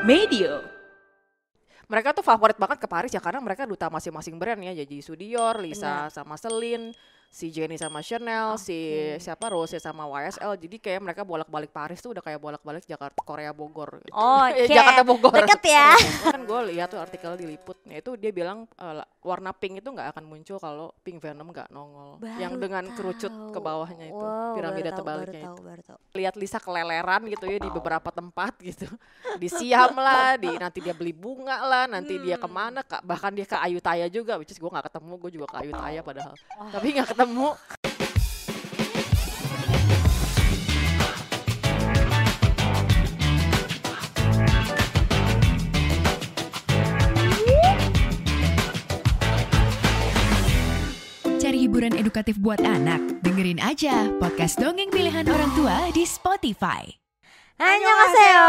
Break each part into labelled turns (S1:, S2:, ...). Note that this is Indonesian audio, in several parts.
S1: Medio.
S2: mereka tuh favorit banget ke Paris ya karena mereka duta masing-masing brand ya. Jadi Sudior, Lisa sama Celine, si Jenny sama Chanel, si siapa Rose sama YSL. Jadi kayak mereka bolak-balik Paris tuh udah kayak bolak-balik Jakarta Korea Bogor. gitu.
S3: Oh, oke.
S2: Jakarta Bogor.
S3: Deket ya.
S2: kan gue lihat tuh artikel diliput, ya itu dia bilang la- warna pink itu nggak akan muncul kalau pink venom nggak nongol. yang
S3: Baru
S2: dengan kerucut
S3: tahu.
S2: ke bawahnya itu,
S3: Wow,
S2: piramida
S3: tahu, baru
S2: itu.
S3: tahu, baru tahu.
S2: Lihat Lisa keleleran gitu ya di beberapa tempat gitu. Di Siam lah, di nanti dia beli bunga lah, nanti dia
S3: Hmm.
S2: ke mana, Kak, bahkan dia ke Ayutthaya juga, which is gue nggak ketemu, gue juga ke Ayutthaya padahal. Tapi nggak ketemu.
S1: Cari hiburan edukatif buat anak? Dengerin aja podcast dongeng pilihan orang tua di Spotify.
S3: Annyeonghaseyo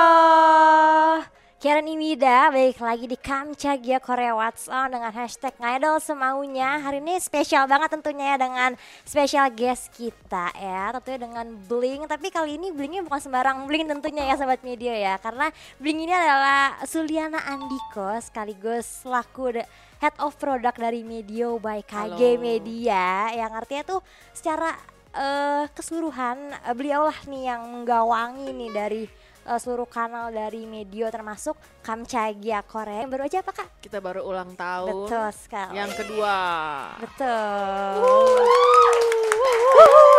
S3: Karen Imida balik lagi di Kamchagia Korea What's On dengan hashtag ngidol semaunya. Hari ini spesial banget tentunya ya dengan special guest kita ya. Tentunya dengan Bling. Tapi kali ini Blingnya bukan sembarang Bling tentunya ya Sobat Media ya. Karena Bling ini adalah Suliana Andiko sekaligus the Head of Product dari Medio by KG
S2: Halo.
S3: Media. Yang artinya tuh secara eh keseluruhan eh, beliaulah nih yang menggawangi nih dari eh, seluruh kanal dari Medio termasuk Kamchagia Korea. Yang baru aja apa kak?
S2: Kita baru ulang tahun.
S3: Betul sekali.
S2: Yang kedua.
S3: Betul.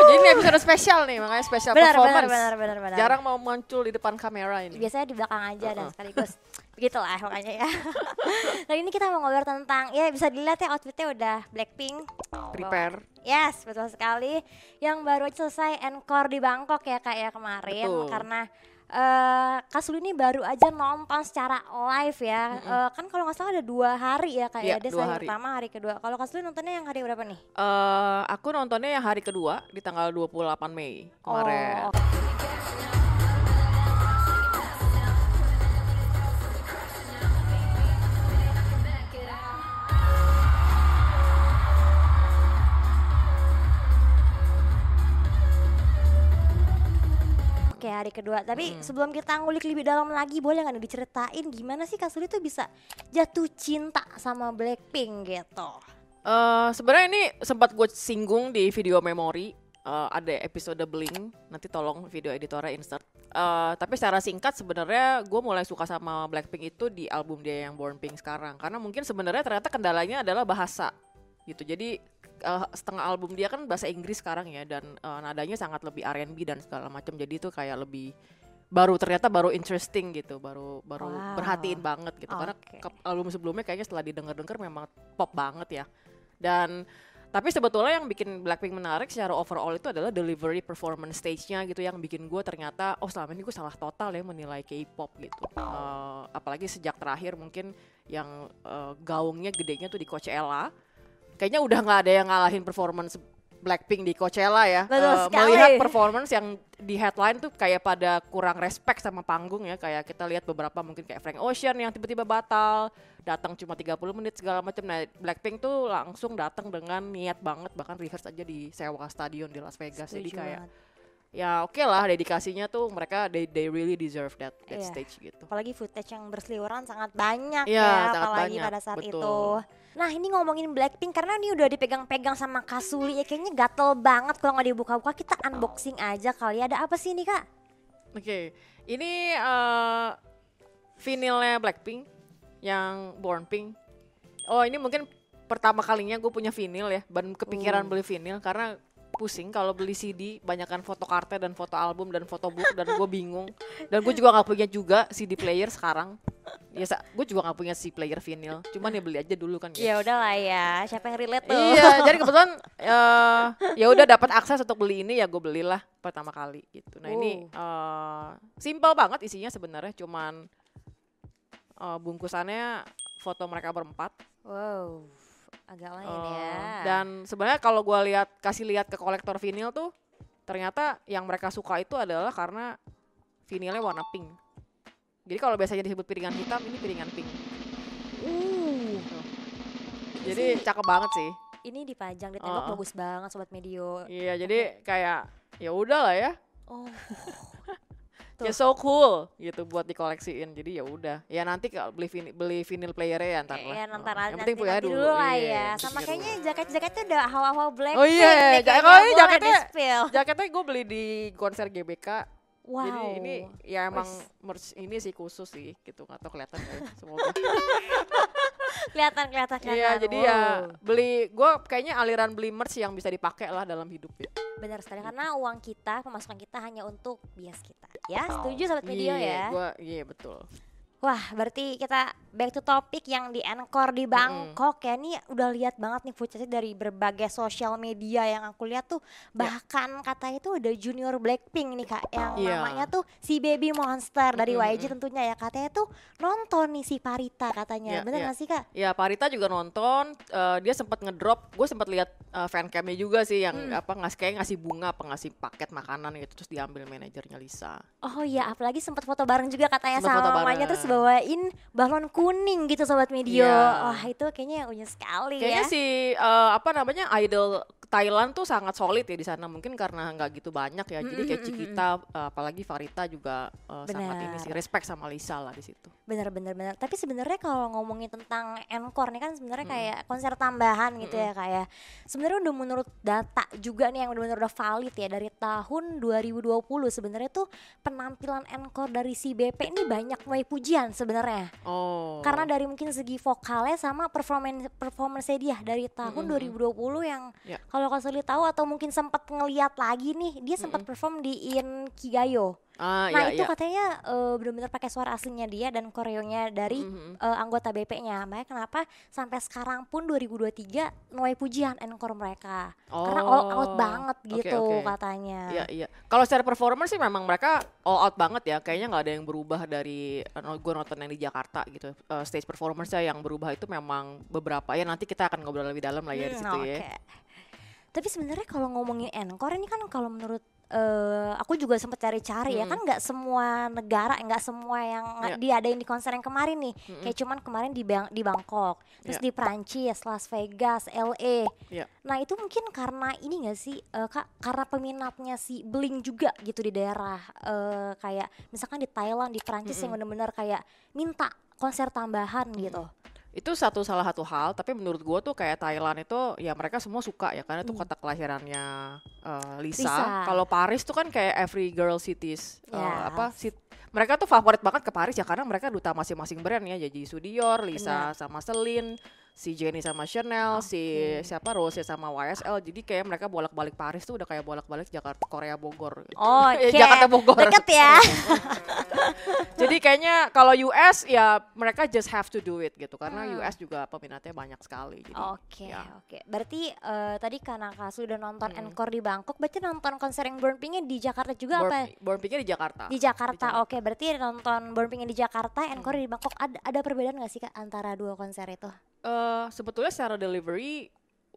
S2: Jadi ini episode spesial nih, makanya spesial
S3: Benar, benar,
S2: performance.
S3: benar, benar, benar.
S2: Jarang mau muncul di depan kamera ini.
S3: Biasanya di belakang aja dan
S2: Uh-uh.
S3: sekaligus begitulah pokoknya ya. Kali ini kita mau ngobrol tentang ya bisa dilihat ya outfitnya udah Blackpink.
S2: Prepare.
S3: Yes, betul sekali. Yang baru aja selesai encore di Bangkok ya kak ya kemarin
S2: Betul.
S3: karena eh Kasulu ini baru aja nonton secara live ya. Eh, kan kalau nggak salah ada dua hari ya kak
S2: Iya,
S3: ya. Dia
S2: dua
S3: hari
S2: hari.
S3: pertama, hari kedua. Kalau Kasulu nontonnya yang hari berapa nih?
S2: Eh, aku nontonnya yang hari kedua di tanggal 28 Mei
S3: Oh,
S2: kemarin.
S3: Oke hari kedua. Tapi sebelum kita ngulik lebih dalam lagi, boleh nggak diceritain gimana sih Kasuli tuh bisa jatuh cinta sama Blackpink gitu?
S2: Eh, sebenarnya ini sempat gue singgung di video memori. Eh, ada episode bling nanti tolong video editornya insert Eh, tapi secara singkat sebenarnya gue mulai suka sama Blackpink itu di album dia yang Born Pink sekarang karena mungkin sebenarnya ternyata kendalanya adalah bahasa gitu jadi eh, setengah album dia kan bahasa Inggris sekarang ya dan eh, nadanya sangat lebih R&B dan segala macam jadi itu kayak lebih baru ternyata baru interesting gitu baru baru
S3: Wow.
S2: perhatiin banget gitu karena
S3: Oke.
S2: ke- album sebelumnya kayaknya setelah didengar-dengar memang pop banget ya dan tapi sebetulnya yang bikin Blackpink menarik secara overall itu adalah delivery performance stage-nya gitu yang bikin gue ternyata oh selama ini gue salah total ya menilai K-pop gitu. Eh, apalagi sejak terakhir mungkin yang eh, gaungnya gedenya tuh di Coachella. Kayaknya udah nggak ada yang ngalahin performance Blackpink di Coachella ya.
S3: Betul sekali.
S2: melihat performance yang di headline tuh kayak pada kurang respect sama panggung ya. Kayak kita lihat beberapa mungkin kayak Frank Ocean yang tiba-tiba batal, datang cuma 30 menit segala macam. Nah, Blackpink tuh langsung datang dengan niat banget bahkan rehearse aja di sewa stadion di Las Vegas. Jadi
S3: Setuju
S2: kayak
S3: banget.
S2: Ya oke lah dedikasinya tuh mereka they, they really deserve that, that
S3: Iya.
S2: stage gitu.
S3: apalagi footage yang berseliweran sangat banyak
S2: Iya,
S3: ya
S2: sangat
S3: apalagi
S2: banyak,
S3: pada saat
S2: betul.
S3: itu. Nah ini ngomongin Blackpink karena ini udah dipegang-pegang sama Kasuli ya kayaknya gatel banget kalau nggak dibuka-buka kita unboxing aja kali. Ada apa sih ini kak?
S2: Oke, ini eh vinilnya Blackpink yang Born Pink. Oh ini mungkin pertama kalinya gue punya vinil ya, dan kepikiran
S3: Uh.
S2: beli vinil karena pusing kalau beli CD banyakan foto kartu dan foto album dan foto book dan gue bingung dan gue juga nggak punya juga CD player sekarang ya gue juga nggak punya CD player vinil cuman ya beli aja dulu kan
S3: Ya udahlah ya, siapa yang relate tuh?
S2: Iya, jadi kebetulan eh, ya udah dapat akses untuk beli ini ya gue belilah pertama kali gitu. Nah ini eh simpel banget isinya sebenarnya, cuman eh, bungkusannya foto mereka berempat.
S3: Wow, agak lain
S2: Eh,
S3: ya.
S2: Dan sebenarnya kalau gue lihat kasih lihat ke kolektor vinil tuh, ternyata yang mereka suka itu adalah karena vinilnya warna pink. Jadi kalau biasanya disebut piringan hitam, ini piringan pink.
S3: uh,
S2: Jadi cakep banget sih.
S3: ini dipajang di tembok
S2: oh.
S3: bagus banget sobat medio.
S2: Iya, jadi kayak ya udah lah ya.
S3: Oh,
S2: ya so cool gitu buat dikoleksiin. Jadi ya udah. Ya nanti kalau beli vini- beli vinyl playernya ya ntar lah.
S3: Iya, ntar
S2: Oh, yang penting punya dulu.
S3: dulu lah
S2: Iya,
S3: ya. Sama kayaknya
S2: dulu.
S3: jaket-jaketnya udah hawa-hawa black.
S2: Oh iya,
S3: nih,
S2: ja-
S3: kayaknya.
S2: oh iya, jaketnya-. Jaketnya gue beli di konser GBK.
S3: Wow.
S2: Jadi ini ya emang merch ini sih khusus sih gitu nggak tahu kelihatan ya, semoga.
S3: kelihatan kelihatan kelihatan.
S2: Iya jadi ya
S3: Wow.
S2: beli gue kayaknya aliran beli merch yang bisa dipakai lah dalam hidup ya.
S3: Benar sekali karena uang kita, pemasukan kita hanya untuk bias kita. Ya, setuju sobat video
S2: Iya,
S3: ya.
S2: Gua iya betul.
S3: Wah, berarti kita back to topic yang di Anchor di Bangkok ya. Ini udah lihat banget nih footage dari berbagai sosial media yang aku lihat tuh bahkan katanya tuh ada junior Blackpink nih Kak yang
S2: Iya.
S3: namanya tuh si Baby Monster dari
S2: Mm-mm,
S3: YG tentunya ya. Katanya tuh nonton nih si Parita katanya.
S2: Iya,
S3: Bener
S2: iya.
S3: gak sih Kak?
S2: Ya Parita juga nonton, eh, dia sempat ngedrop, gue sempat lihat eh, fancamnya juga sih yang
S3: Hmm.
S2: apa ngasih kayak ngasih bunga apa ngasih paket makanan gitu terus diambil manajernya Lisa.
S3: Oh iya, apalagi sempat foto bareng juga katanya
S2: Sempet
S3: sama mamanya terus bawain balon kuning gitu sobat media.
S2: Iya.
S3: Wah, itu kayaknya unik sekali
S2: Kayaknya
S3: ya.
S2: si eh, apa namanya idol Thailand tuh sangat solid ya di sana mungkin karena nggak gitu banyak ya. Jadi kayak Cikita eh, apalagi Farita juga eh, sangat ini sih respect sama Lisa lah di situ.
S3: Bener bener bener. Tapi sebenarnya kalau ngomongin tentang encore nih kan sebenarnya
S2: Mm-mm.
S3: kayak konser tambahan gitu ya kayak. Sebenarnya udah menurut data juga nih yang benar-benar udah valid ya dari tahun 2020 sebenarnya tuh penampilan encore dari si BP ini banyak mulai pujian sebenarnya.
S2: Oh.
S3: Karena dari mungkin segi vokalnya sama performance performance dia dari tahun
S2: Mm-mm.
S3: 2020 yang
S2: Ya.
S3: kalau Kak Suli tahu atau mungkin sempat ngeliat lagi nih dia sempat perform di In Kigayo.
S2: Ah,
S3: Nah
S2: iya,
S3: itu
S2: iya.
S3: katanya eh, benar-benar pakai suara aslinya dia dan koreonya dari
S2: Mhm.
S3: eh, anggota BP-nya. Makanya kenapa sampai sekarang pun 2023 nuai pujian encore mereka. Karena all out
S2: Oh,
S3: banget gitu
S2: oke.
S3: katanya.
S2: Iya iya. Kalau secara performance sih memang mereka all out banget ya. Kayaknya nggak ada yang berubah dari gue nonton yang di Jakarta gitu. Eh, stage performance yang berubah itu memang beberapa ya. Nanti kita akan ngobrol lebih dalam lah ya di
S3: Hmm,
S2: situ ya.
S3: oke. Tapi sebenarnya kalau ngomongin encore ini kan kalau menurut eh, aku juga sempat cari-cari ya
S2: Hmm.
S3: kan nggak semua negara nggak semua yang
S2: Iya.
S3: diadain di konser yang kemarin nih
S2: Mm-mm.
S3: kayak cuman kemarin di Bang- di Bangkok terus
S2: Iya.
S3: di Prancis Las Vegas LA
S2: Iya.
S3: nah itu mungkin karena ini nggak sih eh, kak karena peminatnya si Bling juga gitu di daerah eh, kayak misalkan di Thailand di Prancis yang benar-benar kayak minta konser tambahan gitu
S2: Itu satu salah satu hal. Tapi menurut gue tuh kayak Thailand itu ya mereka semua suka ya karena itu
S3: Hmm.
S2: kota kelahirannya eh, Lisa.
S3: Lisa.
S2: Kalau Paris tuh kan kayak every girl cities eh,
S3: Yes.
S2: apa sit- mereka tuh favorit banget ke Paris ya karena mereka duta masing-masing brand ya. Jadi Sudior, Lisa sama Celine, si Jenny sama Chanel, si
S3: Oke.
S2: siapa Rose sama YSL. Jadi kayak mereka bolak-balik Paris tuh udah kayak bolak-balik Jakarta Korea Bogor. gitu.
S3: Oh,
S2: Eh,
S3: oke.
S2: Jakarta Bogor.
S3: Deket ya.
S2: Jadi kayaknya kalau US ya mereka just have to do it gitu karena
S3: Hmm.
S2: US juga peminatnya banyak sekali. Jadi
S3: Oke,
S2: ya.
S3: oke. Berarti eh, tadi karena Kak sudah nonton
S2: Hmm.
S3: encore di Bangkok, berarti nonton konser yang Born Pink-nya di Jakarta juga apa?
S2: Born, Born Pink-nya di Jakarta.
S3: Di Jakarta.
S2: Jakarta. Hmm.
S3: Oke, berarti nonton Born Pink-nya di Jakarta, encore di Bangkok. Ada ada perbedaan nggak sih Kak antara dua konser itu?
S2: Eh, sebetulnya secara delivery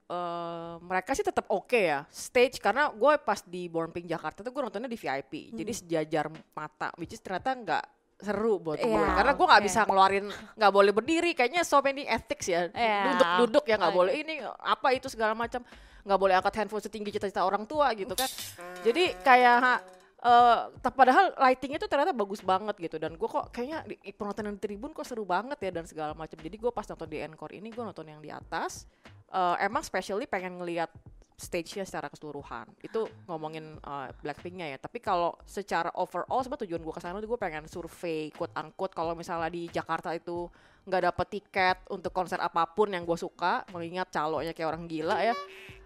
S2: eh, mereka sih tetap oke ya stage. Karena gue pas di Born Pink Jakarta tuh gue nontonnya di VIP jadi
S3: Hmm.
S2: sejajar mata which is ternyata nggak seru buat gue.
S3: Iya,
S2: karena gue nggak
S3: oke.
S2: bisa ngeluarin nggak boleh berdiri. Kayaknya so many ethics ya.
S3: Iya,
S2: duduk-duduk ya nggak
S3: oke.
S2: boleh ini apa itu segala macam. Nggak boleh angkat handphone setinggi cita-cita orang tua gitu kan. Jadi kayak ta- padahal lighting itu ternyata bagus banget gitu. Dan gue kok kayaknya di penonton di tribun kok seru banget ya dan segala macam jadi gue pas nonton di encore ini gue nonton yang di atas eh, emang specially pengen ngelihat stage-nya secara keseluruhan. Itu ngomongin eh, Blackpink-nya ya. Tapi kalau secara overall sebenarnya tujuan gue ke sana tuh gue pengen survei quote unquote kalau misalnya di Jakarta itu nggak dapet tiket untuk konser apa pun yang gue suka mengingat calonnya kayak orang gila ya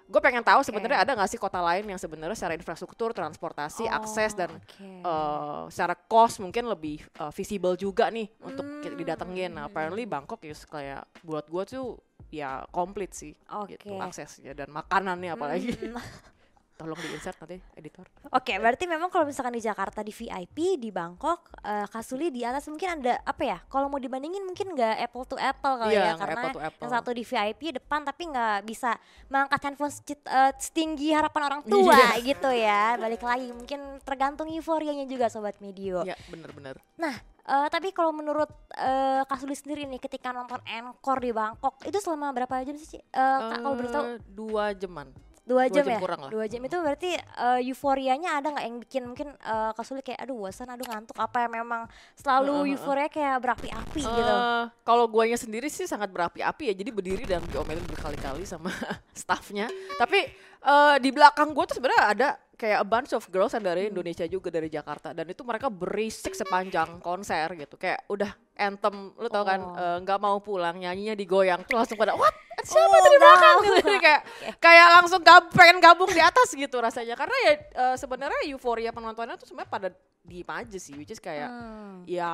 S2: gue pengen tahu sebenarnya ada nggak sih kota lain yang sebenarnya secara infrastruktur transportasi akses dan
S3: Oh, oke.
S2: eh, secara cost mungkin lebih eh, visible juga nih untuk
S3: Hmm.
S2: didatengin. Nah, apparently Bangkok ya kayak buat gue tuh ya komplit sih
S3: Oke.
S2: gitu aksesnya dan makanannya apalagi.
S3: Hmm.
S2: Tolong di insert nanti editor.
S3: Oke, berarti memang kalau misalkan di Jakarta di VIP, di Bangkok, eh, Kasuli di atas mungkin ada apa ya? Kalau mau dibandingin mungkin nggak apple to apple kali
S2: Iya,
S3: ya, karena
S2: apple to apple.
S3: yang satu di VIP depan tapi nggak bisa mengangkat handphone eh, setinggi harapan orang tua
S2: Iya.
S3: gitu ya. Balik lagi mungkin tergantung euforianya juga sobat medio.
S2: Iya, bener-bener.
S3: Nah, eh, tapi kalau menurut eh, Kasuli sendiri nih ketika nonton encore di Bangkok itu selama berapa jam sih? Ci? Eh, Kak, kalau boleh tahu
S2: Eh, dua jaman.
S3: Dua jam,
S2: jam
S3: ya?
S2: kurang lah.
S3: Dua jam itu berarti eh, euforianya ada nggak yang bikin mungkin eh, Kak Suli kayak aduh bosan, aduh ngantuk apa ya memang selalu
S2: Heeh, heeh.
S3: euforia kayak berapi-api gitu.
S2: Eh, kalau guanya sendiri sih sangat berapi-api ya jadi berdiri dan diomelin berkali-kali sama staffnya tapi eh, di belakang gue tuh sebenarnya ada kayak a bunch of girls yang dari Indonesia juga dari Jakarta dan itu mereka berisik sepanjang konser gitu kayak udah anthem lu tau kan
S3: Oh.
S2: eh, nggak mau pulang nyanyinya digoyang tuh langsung pada what? Siapa
S3: Oh,
S2: tadi belakang?
S3: Tahu.
S2: gitu Jadi kayak kayak langsung gab, pengen gabung di atas gitu rasanya. Karena ya eh, sebenarnya euforia penontonnya tuh sebenarnya pada diem aja sih which is kayak
S3: Hmm.
S2: ya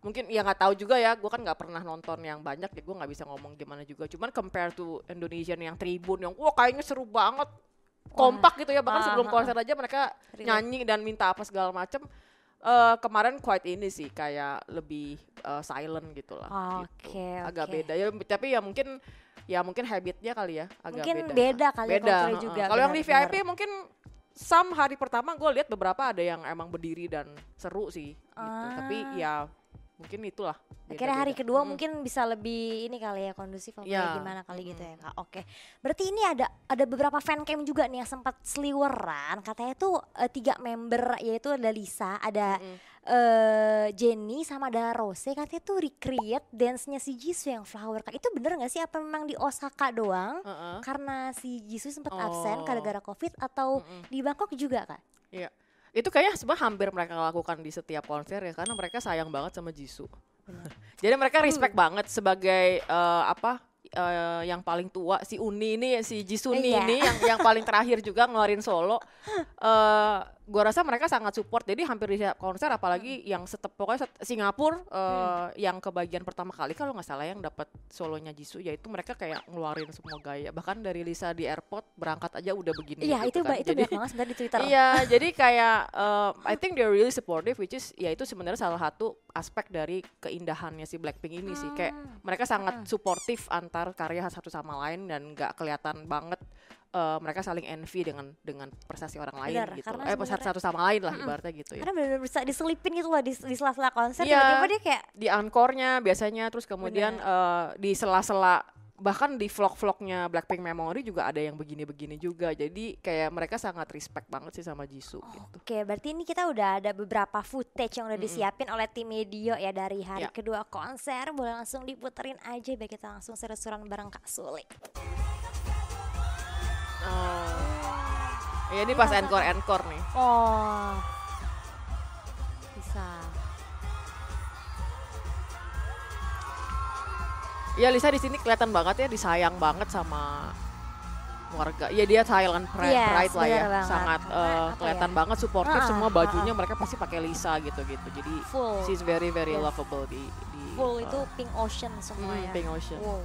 S2: mungkin ya nggak tahu juga ya gue kan nggak pernah nonton yang banyak ya gue nggak bisa ngomong gimana juga. Cuman compare to Indonesian yang tribun yang wah kayaknya seru banget kompak gitu ya. Bahkan
S3: Ah,
S2: sebelum konser aja mereka nyanyi dan minta apa segala macem Eh, kemarin quite ini sih kayak lebih eh, silent gitu lah gitu.
S3: Oke,
S2: agak
S3: oke.
S2: beda ya tapi ya mungkin ya mungkin habitnya kali ya agak
S3: Mungkin
S2: beda
S3: beda kali ya
S2: beda heeh.
S3: juga,
S2: kalau yang di. VIP mungkin Sam hari pertama gue lihat beberapa ada yang emang berdiri dan seru sih gitu tapi
S3: Ah.
S2: ya mungkin itulah
S3: Akhirnya hari kedua
S2: Mm.
S3: mungkin bisa lebih ini kali ya kondusif apa
S2: Iya.
S3: gimana kali gitu ya kak. Oke, berarti ini ada ada beberapa fan cam juga nih yang sempat seliweran. Katanya tuh eh, tiga member yaitu ada Lisa, ada
S2: Mm-mm.
S3: eh, Jenny sama ada Rose. Katanya tuh recreate dance-nya si Jisoo yang flower kak. Itu bener nggak sih apa memang di Osaka doang?
S2: Heeh.
S3: Karena si Jisoo sempat absen
S2: Oh.
S3: gara-gara covid atau
S2: Mm-mm.
S3: di Bangkok juga kak?
S2: Iya. Itu kayaknya sebenarnya hampir mereka lakukan di setiap konser ya karena mereka sayang banget sama Jisoo. Jadi mereka respect banget sebagai eh, apa eh, yang paling tua si Uni ini si Jisoo
S3: Iya.
S2: ini yang yang paling terakhir juga ngeluarin solo. Eh gua rasa mereka sangat support. Jadi hampir di setiap konser apalagi yang setep pokoknya set- Singapura eh, yang kebagian pertama kali kalau nggak salah yang dapat solonya Jisoo yaitu mereka kayak ngeluarin semua gaya. Bahkan dari Lisa di airport berangkat aja udah begini
S3: Iya itu
S2: gitu kan.
S3: ba- itu
S2: Jadi-
S3: banyak banget sebenarnya di Twitter.
S2: Iya, jadi kayak uh, I think they're really supportive which is ya itu sebenarnya salah satu aspek dari keindahannya si Blackpink ini sih. Kayak
S3: Hmm.
S2: mereka sangat suportif antar karya satu sama lain dan nggak kelihatan banget uh, mereka saling envy dengan dengan prestasi orang lain
S3: Benar,
S2: gitu. Eh,
S3: sebenarnya-
S2: satu sama lain lah ibaratnya gitu ya.
S3: Karena benar-benar bisa diselipin gitu loh di, di sela-sela konser
S2: Iya.
S3: tiba-tiba dia kayak
S2: Di encore-nya biasanya terus kemudian uh, di sela-sela bahkan di vlog-vlognya Blackpink Memory juga ada yang begini-begini juga. Jadi kayak mereka sangat respect banget sih sama Jisoo gitu.
S3: Oke, berarti ini kita udah ada beberapa footage yang udah disiapin oleh tim media ya dari hari
S2: Ya.
S3: kedua konser. Boleh langsung diputerin aja biar kita langsung seru-seruan bareng Kak Suli.
S2: Oh. Ya ini pas encore encore nih.
S3: Oh. Bisa.
S2: Ya Lisa di sini kelihatan banget ya disayang banget sama warga. Ya dia Thailand pride,
S3: Yes,
S2: pride lah ya.
S3: banget.
S2: Sangat
S3: apa
S2: kelihatan
S3: ya?
S2: banget supportive
S3: Ah,
S2: semua bajunya mereka pasti pakai Lisa gitu-gitu. Jadi
S3: Full.
S2: she's very very
S3: Yes.
S2: lovable di di
S3: Full
S2: eh,
S3: itu pink ocean semua
S2: hmm,
S3: ya.
S2: Pink Ocean.
S3: Wow.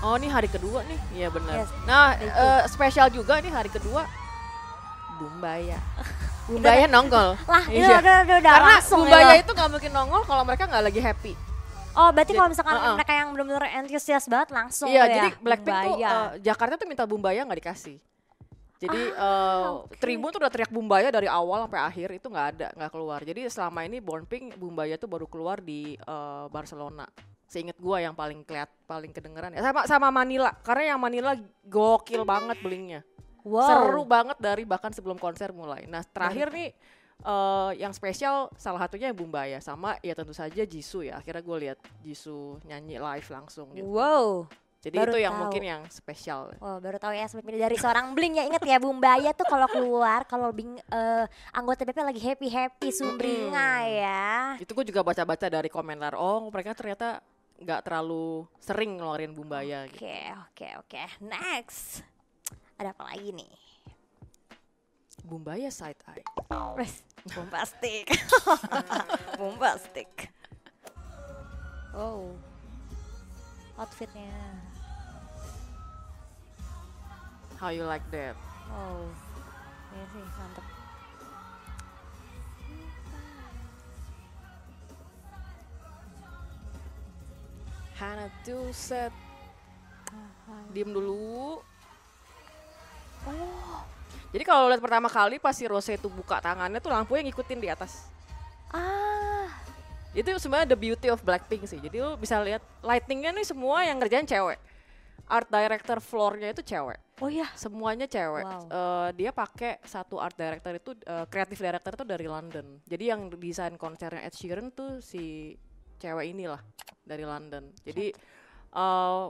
S2: Oh ini hari kedua nih, iya benar.
S3: Yes,
S2: nah eh, spesial juga nih hari kedua. Bumbaya. Bumbaya nongol.
S3: Lah, itu
S2: Iya.
S3: udah, udah, udah
S2: Karena
S3: langsung
S2: Bumbaya
S3: ya.
S2: itu nggak mungkin nongol kalau mereka nggak lagi happy.
S3: Oh, berarti kalau misalkan
S2: uh-uh.
S3: mereka yang benar-benar antusias banget langsung
S2: Iya,
S3: ya.
S2: jadi Blackpink tuh
S3: Bumbaya.
S2: eh, Jakarta tuh minta Bumbaya nggak dikasih. Jadi eh,
S3: Ah, oke.
S2: Tribun tuh udah teriak Bumbaya dari awal sampai akhir itu nggak ada, nggak keluar. Jadi selama ini Born Pink Bumbaya tuh baru keluar di eh, Barcelona. Seinget gua yang paling keliat, paling kedengeran ya sama sama Manila. Karena yang Manila gokil banget blingnya.
S3: wow.
S2: Seru banget dari bahkan sebelum konser mulai. Nah, terakhir nih eh, yang spesial salah satunya yang Bumbaya sama ya tentu saja Jisoo ya. Akhirnya gue lihat Jisoo nyanyi live langsung gitu.
S3: Wow.
S2: Jadi
S3: Baru
S2: itu yang
S3: tahu.
S2: mungkin yang spesial.
S3: Oh, baru tahu ya seperti dari seorang bling ya inget ya Bumbaya tuh kalau keluar kalau bing eh, anggota BP lagi happy happy sumringah ya.
S2: Itu gue juga baca-baca dari komentar. Oh, mereka ternyata nggak terlalu sering ngeluarin Bumbaya gitu.
S3: Oke oke oke next ada apa lagi nih?
S2: Bumbaya side eye.
S3: Wes bombastik bombastik. Oh outfitnya.
S2: How you like that?
S3: Oh iya sih mantep.
S2: Hana tuh set. Diem dulu.
S3: Oh
S2: Jadi kalau lihat pertama kali pas si Rose itu buka tangannya tuh lampunya ngikutin di atas.
S3: ah
S2: Itu sebenarnya the beauty of Blackpink sih. Jadi lu bisa lihat lightingnya nih semua yang ngerjain cewek. Art director floornya itu cewek.
S3: Oh iya.
S2: Semuanya cewek.
S3: Wow.
S2: Eh, dia pakai satu art director itu eh, creative director itu dari London. Jadi yang desain konsernya Ed Sheeran tuh si cewek inilah dari London. Jadi eh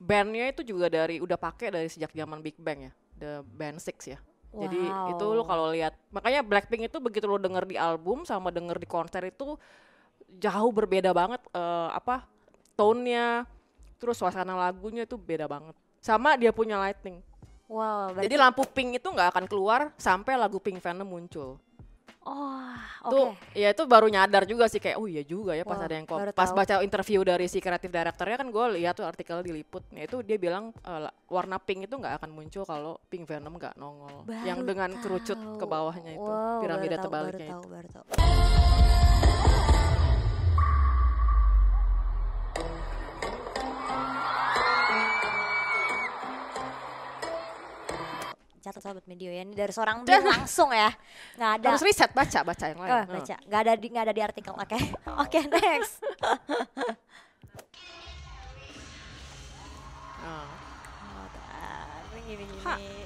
S2: bandnya itu juga dari udah pakai dari sejak zaman Big Bang ya, the band Six ya. Jadi
S3: Wow.
S2: itu lo kalau lihat makanya Blackpink itu begitu lo denger di album sama denger di konser itu jauh berbeda banget eh, apa tone-nya terus suasana lagunya itu beda banget sama dia punya lighting
S3: Wow, berarti
S2: jadi lampu pink itu nggak akan keluar sampai lagu Pink Venom muncul
S3: Oh, oke.
S2: tuh ya itu baru nyadar juga sih kayak oh iya juga ya pas
S3: Wah,
S2: ada yang ko-
S3: baru
S2: pas
S3: tahu.
S2: baca interview dari si kreatif directornya kan gue lihat tuh artikel diliput ya itu dia bilang la- warna pink itu nggak akan muncul kalau Pink Venom nggak nongol yang
S3: Baru
S2: dengan kerucut
S3: tahu.
S2: ke bawahnya itu
S3: Wow,
S2: piramida
S3: baru tahu,
S2: terbaliknya
S3: baru
S2: itu
S3: tahu, baru tahu. Catat sobat media ya ini dari seorang Bing langsung ya nggak ada
S2: harus riset baca baca yang lain
S3: Oh, baca nggak ada di nggak ada di artikel oke oke next
S2: Heeh.
S3: Oh, bentar. Ini, ini,
S2: Ha.
S3: ini.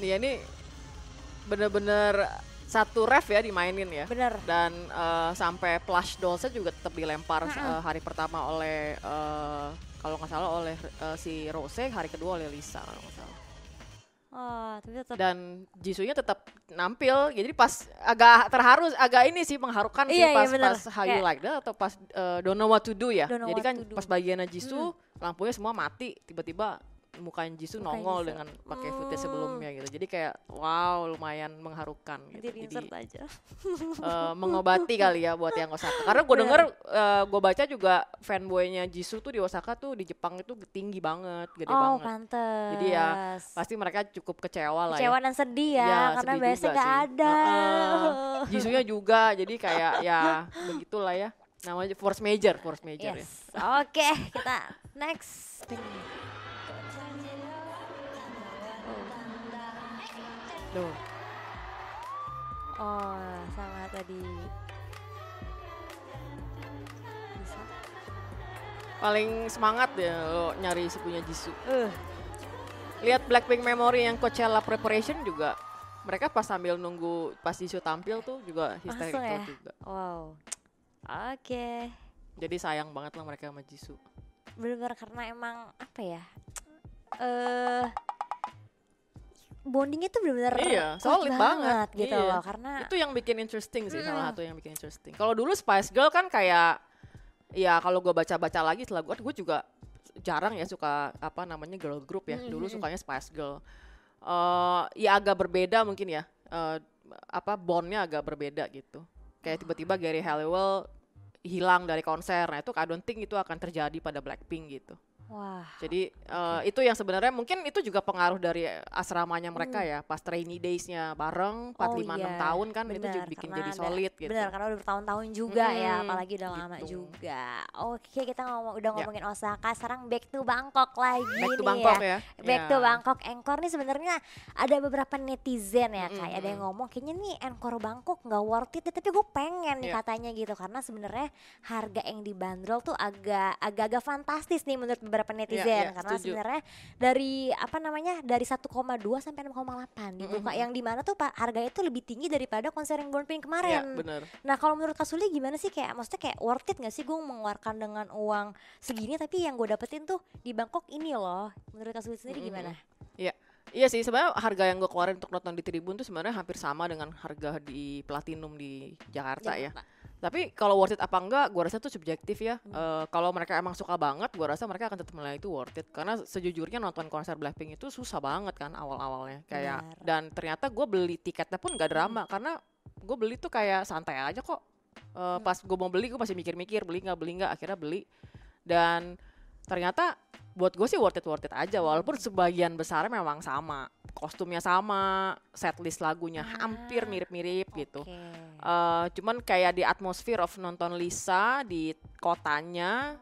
S2: Nih ya, ini bener-bener satu ref ya dimainin ya.
S3: Bener.
S2: Dan eh, sampai plush dollsnya juga tetap dilempar eh, hari pertama oleh eh, kalau nggak salah oleh eh, si Rose, hari kedua oleh Lisa kalau nggak salah.
S3: Oh, tapi tetap
S2: Dan Jisunya tetap nampil, jadi pas agak terharu, agak ini sih mengharukan sih
S3: Iya, iya,
S2: pas
S3: bener.
S2: pas How You Like That atau pas eh, Don't Know What To Do ya.
S3: Don't Know
S2: Jadi kan pas bagiannya Jisoo lampunya semua mati, tiba-tiba mukain Jisoo nongol
S3: Jisoo.
S2: dengan pakai footage
S3: Hmm.
S2: sebelumnya gitu. Jadi kayak wow lumayan mengharukan gitu.
S3: di
S2: Jadi
S3: insert aja.
S2: eh, mengobati kali ya buat yang Osaka. Karena gue denger, gue baca juga fanboynya Jisoo tuh di Osaka tuh di Jepang itu tinggi banget, gede
S3: Oh,
S2: banget.
S3: pantes.
S2: Jadi ya, Pasti mereka cukup kecewa lah
S3: Kecewa
S2: ya.
S3: dan sedih ya,
S2: Ya,
S3: karena
S2: sedih
S3: biasanya nggak ada.
S2: Heeh. Jisunya juga, jadi kayak ya begitulah ya. Namanya force major, force major ya.
S3: Yes. Oke, kita next.
S2: Tuh.
S3: Oh, sama tadi. Bisa.
S2: Paling semangat ya lo nyari si punya Jisoo.
S3: Uh,
S2: Lihat Blackpink Memory yang Coachella Preparation juga. Mereka pas sambil nunggu pas Jisoo tampil tuh juga hysterical
S3: ya.
S2: juga.
S3: Wow. Oke.
S2: Jadi sayang banget lah mereka sama Jisoo.
S3: Bener-bener karena emang apa ya? Eh bondingnya tuh bener-bener
S2: Iya, solid banget.
S3: gitu
S2: Iya.
S3: loh karena
S2: Itu yang bikin interesting sih, salah
S3: Mm.
S2: satu yang bikin interesting. Kalau dulu Spice Girl kan kayak ya kalau gue baca-baca lagi setelah gue gue juga jarang ya suka apa namanya girl group ya. Dulu sukanya Spice Girl. eh ya agak berbeda mungkin ya. eh, apa bondnya agak berbeda gitu. Kayak tiba-tiba Gary Halliwell hilang dari konser. Nah, itu I don't think itu akan terjadi pada Blackpink gitu.
S3: Wah
S2: Jadi eh, itu yang sebenarnya mungkin itu juga pengaruh dari asramanya mereka ya, pas trainee days-nya bareng 4
S3: Oh
S2: 5 6
S3: iya,
S2: tahun kan itu
S3: benar,
S2: juga bikin jadi
S3: ada-
S2: solid gitu.
S3: Benar, karena udah bertahun-tahun juga ya,
S2: Mm-mm,
S3: apalagi udah lama
S2: gitu.
S3: juga. Oke, kita ngomong udah
S2: Ya.
S3: ngomongin Osaka, sekarang back to Bangkok lagi
S2: Back to
S3: nih
S2: Bangkok
S3: ya.
S2: ya.
S3: Back
S2: Ya.
S3: to Bangkok Angkor nih sebenarnya ada beberapa netizen ya kayak ada yang ngomong kayaknya nih Angkor Bangkok nggak worth it tapi gue pengen nih
S2: Ya.
S3: katanya gitu karena sebenarnya harga yang dibanderol tuh agak agak-agak fantastis nih menurut beberapa netizen
S2: ya,
S3: karena
S2: setuju.
S3: sebenarnya dari apa namanya dari 1,2 sampai 6,8 dibuka
S2: Mm-mm.
S3: yang di mana tuh pak harganya tuh lebih tinggi daripada konser yang Born Pink
S2: Iya,
S3: kemarin.
S2: bener.
S3: Nah kalau menurut Kasuli gimana sih kayak maksudnya kayak worth it gak sih gue mengeluarkan dengan uang segini tapi yang gue dapetin tuh di Bangkok ini loh. Menurut Kasuli sendiri
S2: Mm-mm.
S3: gimana?
S2: Iya sih sebenarnya harga yang gue keluarin untuk nonton di Tribun tuh sebenarnya hampir sama dengan harga di Platinum di Jakarta ya. Tapi kalau worth it apa enggak, gue rasa itu subjektif ya.
S3: Hmm.
S2: Eh, kalau mereka emang suka banget, gue rasa mereka akan tetap menilai itu worth it. Karena sejujurnya nonton konser Blackpink itu susah banget kan awal-awalnya. Kayak
S3: Benar.
S2: dan ternyata gue beli tiketnya pun gak drama karena gue beli tuh kayak santai aja kok. Eh,
S3: Hmm.
S2: Pas gue mau beli, gue masih mikir-mikir beli nggak beli nggak. Akhirnya beli dan ternyata buat gue sih worth it worth it aja. Walaupun sebagian besar memang sama. Kostumnya sama setlist lagunya hampir
S3: Ah,
S2: mirip-mirip gitu.
S3: Oke.
S2: Eh, cuman kayak di atmosphere of nonton Lisa di kotanya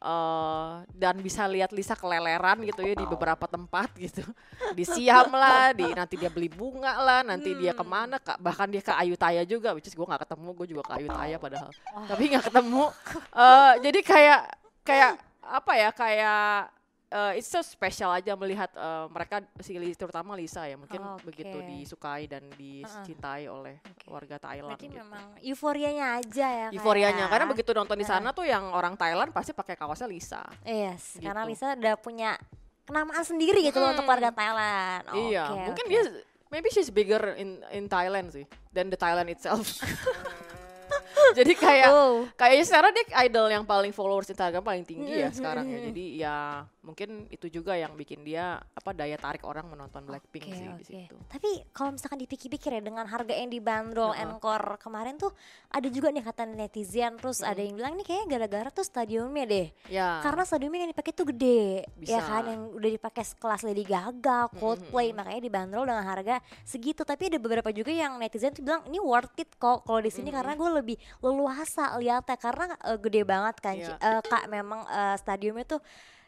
S2: eh, dan bisa lihat Lisa keleleran gitu ya di beberapa tempat gitu. Di Siam lah di nanti dia beli bunga lah nanti dia ke mana kak? Bahkan dia ke Ayutthaya juga which is gue nggak ketemu gue juga ke Ayutthaya padahal. Tapi nggak ketemu. Eh, jadi kayak kayak apa ya kayak eh, it's so special aja melihat eh, mereka si terutama Lisa ya mungkin
S3: Oke.
S2: begitu disukai dan dicintai oleh
S3: Oke.
S2: warga Thailand
S3: Berarti
S2: gitu.
S3: memang euforianya aja ya.
S2: Euforianya
S3: ya.
S2: karena begitu nonton di sana tuh yang orang Thailand pasti pakai kaosnya Lisa.
S3: Yes, karena
S2: Gitu.
S3: Lisa udah punya kenamaan sendiri gitu loh untuk
S2: Hmm.
S3: warga Thailand.
S2: iya,
S3: Oke,
S2: mungkin
S3: oke.
S2: dia maybe she's bigger in in Thailand sih than the Thailand itself. Jadi kayak
S3: Oh.
S2: kayaknya sekarang dia idol yang paling followers Instagram paling tinggi ya sekarang ya. Jadi ya mungkin itu juga yang bikin dia apa daya tarik orang menonton Blackpink
S3: Oke,
S2: sih di
S3: oke.
S2: situ.
S3: Tapi kalau misalkan dipikir-pikir ya dengan harga yang dibanderol
S2: Heeh.
S3: Encore kemarin tuh ada juga nih kata netizen terus ada yang bilang ini kayaknya gara-gara tuh stadiumnya deh.
S2: Ya.
S3: Karena stadiumnya yang dipakai tuh gede, ya
S2: Bisa.
S3: kan yang udah dipakai sekelas Lady Gaga, Coldplay, makanya dibanderol dengan harga segitu. Tapi ada beberapa juga yang netizen tuh bilang ini worth it kok kalau di sini karena gue lebih leluasa lihatnya karena eh, gede banget kan. Ci. Eh, kak memang eh, stadiumnya tuh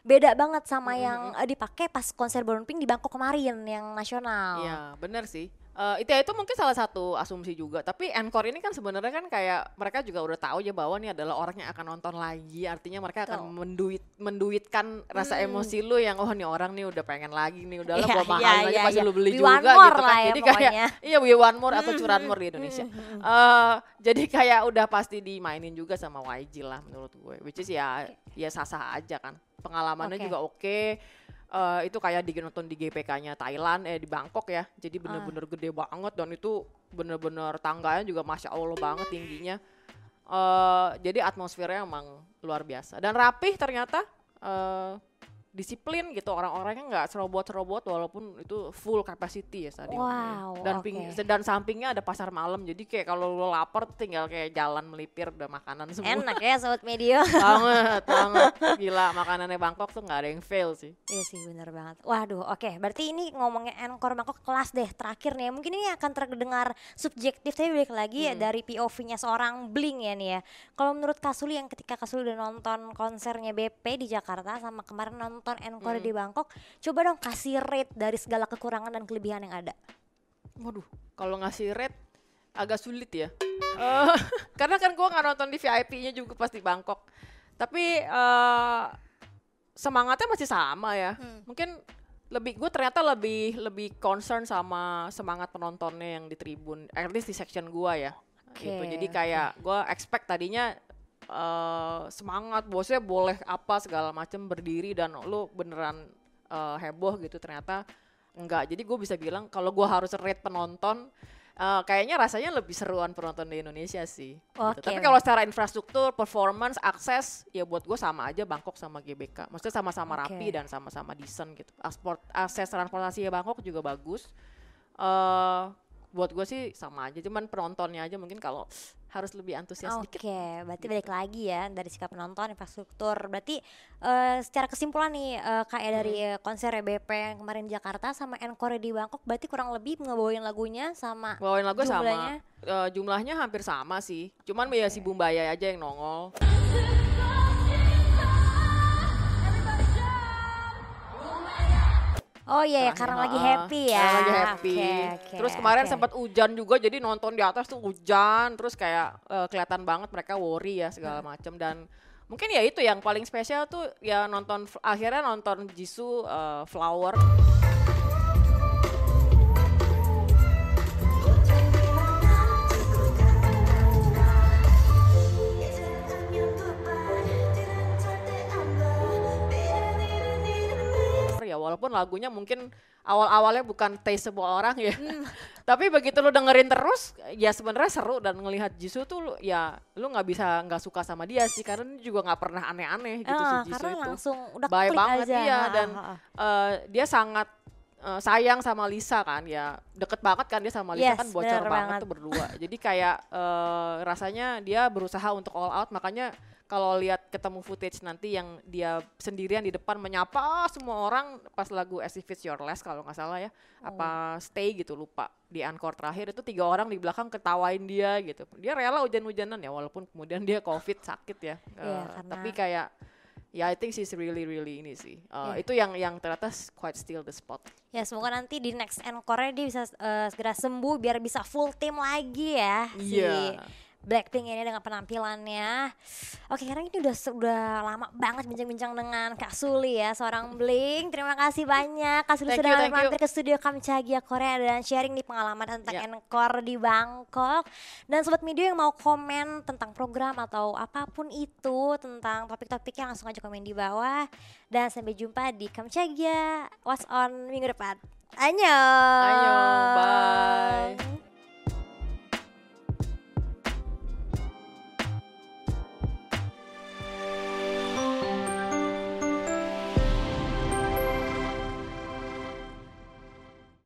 S3: beda banget sama yang eh, dipakai pas konser Blackpink di Bangkok kemarin yang nasional.
S2: Iya, benar sih. Eh, itu itu mungkin salah satu asumsi juga. Tapi Encore ini kan sebenarnya kan kayak mereka juga udah tahu ya bahwa ini adalah orang yang akan nonton lagi. Artinya mereka akan
S3: Betul.
S2: menduit menduitkan rasa emosi lu yang oh nih orang nih udah pengen lagi nih. Udahlah
S3: Iya,
S2: gua mahal
S3: iya,
S2: aja
S3: iya,
S2: pasti
S3: iya.
S2: lu beli
S3: We
S2: juga gitu
S3: more
S2: kan.
S3: lah ya
S2: jadi kayak iya we want more atau curanmore di Indonesia. Eh, jadi kayak udah pasti dimainin juga sama YG lah menurut gue. Which is ya ya sah-sah aja kan. Pengalamannya
S3: Oke.
S2: juga oke. Eh, itu kayak di nonton di GPK-nya Thailand eh di Bangkok ya. Jadi bener-bener gede banget dan itu bener-bener tangganya juga masya Allah banget tingginya. Eh jadi atmosfernya emang luar biasa dan rapih ternyata. eh disiplin gitu orang-orangnya nggak serobot-serobot walaupun itu full capacity ya stadionnya.
S3: Wow,
S2: dan
S3: oke.
S2: ping- dan sampingnya ada pasar malam jadi kayak kalau lo lapar tinggal kayak jalan melipir udah makanan semua
S3: Enak ya sobat media.
S2: banget banget gila makanannya Bangkok tuh nggak ada yang fail sih
S3: Iya sih bener banget. Waduh oke berarti ini ngomongin Encore Bangkok kelas deh terakhir nih. Mungkin ini akan terdengar subjektif tapi balik lagi ya dari POV-nya seorang Bling ya nih ya. Kalau menurut Kasuli yang ketika Kasuli udah nonton konsernya BP di Jakarta sama kemarin nonton Encore di Bangkok. Coba dong kasih rate dari segala kekurangan dan kelebihan yang ada.
S2: waduh. Kalau ngasih rate agak sulit ya. Eh, karena kan gua nggak nonton di VIP-nya juga pas di Bangkok. Tapi eh, semangatnya masih sama ya. Mungkin lebih gue ternyata lebih lebih concern sama semangat penontonnya yang di tribun at least di section gua ya. Gitu.
S3: Oke,
S2: jadi kayak gua expect tadinya eh, semangat bosnya boleh apa segala macam berdiri dan lu beneran eh, heboh gitu ternyata enggak jadi gue bisa bilang kalau gua harus rate penonton eh, kayaknya rasanya lebih seruan penonton di Indonesia sih gitu.
S3: Oke.
S2: tapi kalau secara infrastruktur performance akses ya buat gue sama aja Bangkok sama GBK maksudnya sama-sama
S3: Oke.
S2: rapi dan sama-sama decent gitu Asport, akses transportasi Bangkok juga bagus eh buat gue sih sama aja cuman penontonnya aja mungkin kalau harus lebih antusias
S3: Oke,
S2: sedikit
S3: berarti balik lagi ya dari sikap penonton, infrastruktur. Berarti eh, secara kesimpulan nih eh, kayak dari eh, konser BP yang kemarin di Jakarta sama Encore di Bangkok, berarti kurang lebih ngebawain lagunya sama
S2: bawain lagu
S3: Jumlahnya?
S2: sama eh, jumlahnya hampir sama sih. Cuman ya si Bumbaya aja yang nongol
S3: Oh iya ya,
S2: Terakhir,
S3: karena lagi happy ya.
S2: Karena lagi happy.
S3: Oke, oke,
S2: terus kemarin
S3: oke.
S2: sempat hujan juga, jadi nonton di atas tuh hujan, terus kayak eh, kelihatan banget mereka worry ya segala macem dan mungkin ya itu yang paling spesial tuh ya nonton akhirnya nonton Jisoo eh, Flower. Walaupun lagunya mungkin awal-awalnya bukan taste semua orang ya tapi begitu lu dengerin terus ya sebenarnya seru dan ngelihat Jisoo tuh lu- ya lu nggak bisa nggak suka sama dia sih karena dia juga nggak pernah aneh-aneh gitu
S3: Ah,
S2: si Jisoo
S3: karena
S2: itu
S3: langsung udah
S2: baik
S3: klik
S2: banget
S3: aja.
S2: iya
S3: Ha,
S2: dan
S3: ha, ha.
S2: eh, dia sangat eh, sayang sama Lisa kan ya deket banget kan dia sama Lisa
S3: Yes,
S2: kan bocor banget
S3: banget.
S2: tuh berdua jadi kayak eh, rasanya dia berusaha untuk all out makanya kalau lihat ketemu footage nanti yang dia sendirian di depan menyapa semua orang pas lagu As If It's Your Last kalau nggak salah ya
S3: Oh.
S2: apa Stay gitu lupa di encore terakhir itu tiga orang di belakang ketawain dia gitu dia rela hujan-hujanan ya walaupun kemudian dia covid sakit ya Eh,
S3: karena-
S2: tapi kayak ya I think she's really really ini sih. Uh,
S3: Yeah.
S2: Itu yang yang ternyata quite still the spot.
S3: Ya semoga nanti di next encore dia bisa eh, segera sembuh biar bisa full team lagi ya si
S2: Iya.
S3: Blackpink ini dengan penampilannya. Oke, karena ini udah sudah lama banget bincang-bincang dengan Kak Suli ya, seorang Blink. Terima kasih banyak Kak Suli
S2: Thank
S3: sudah
S2: you, thank you.
S3: mampir ke studio Kamchagia Korea dan sharing nih pengalaman tentang
S2: Ya.
S3: encore di Bangkok. Dan sobat media yang mau komen tentang program atau apa pun itu tentang topik-topiknya langsung aja komen di bawah. Dan sampai jumpa di Kamchagia What's On minggu depan. Annyeong.
S2: Annyeong, bye.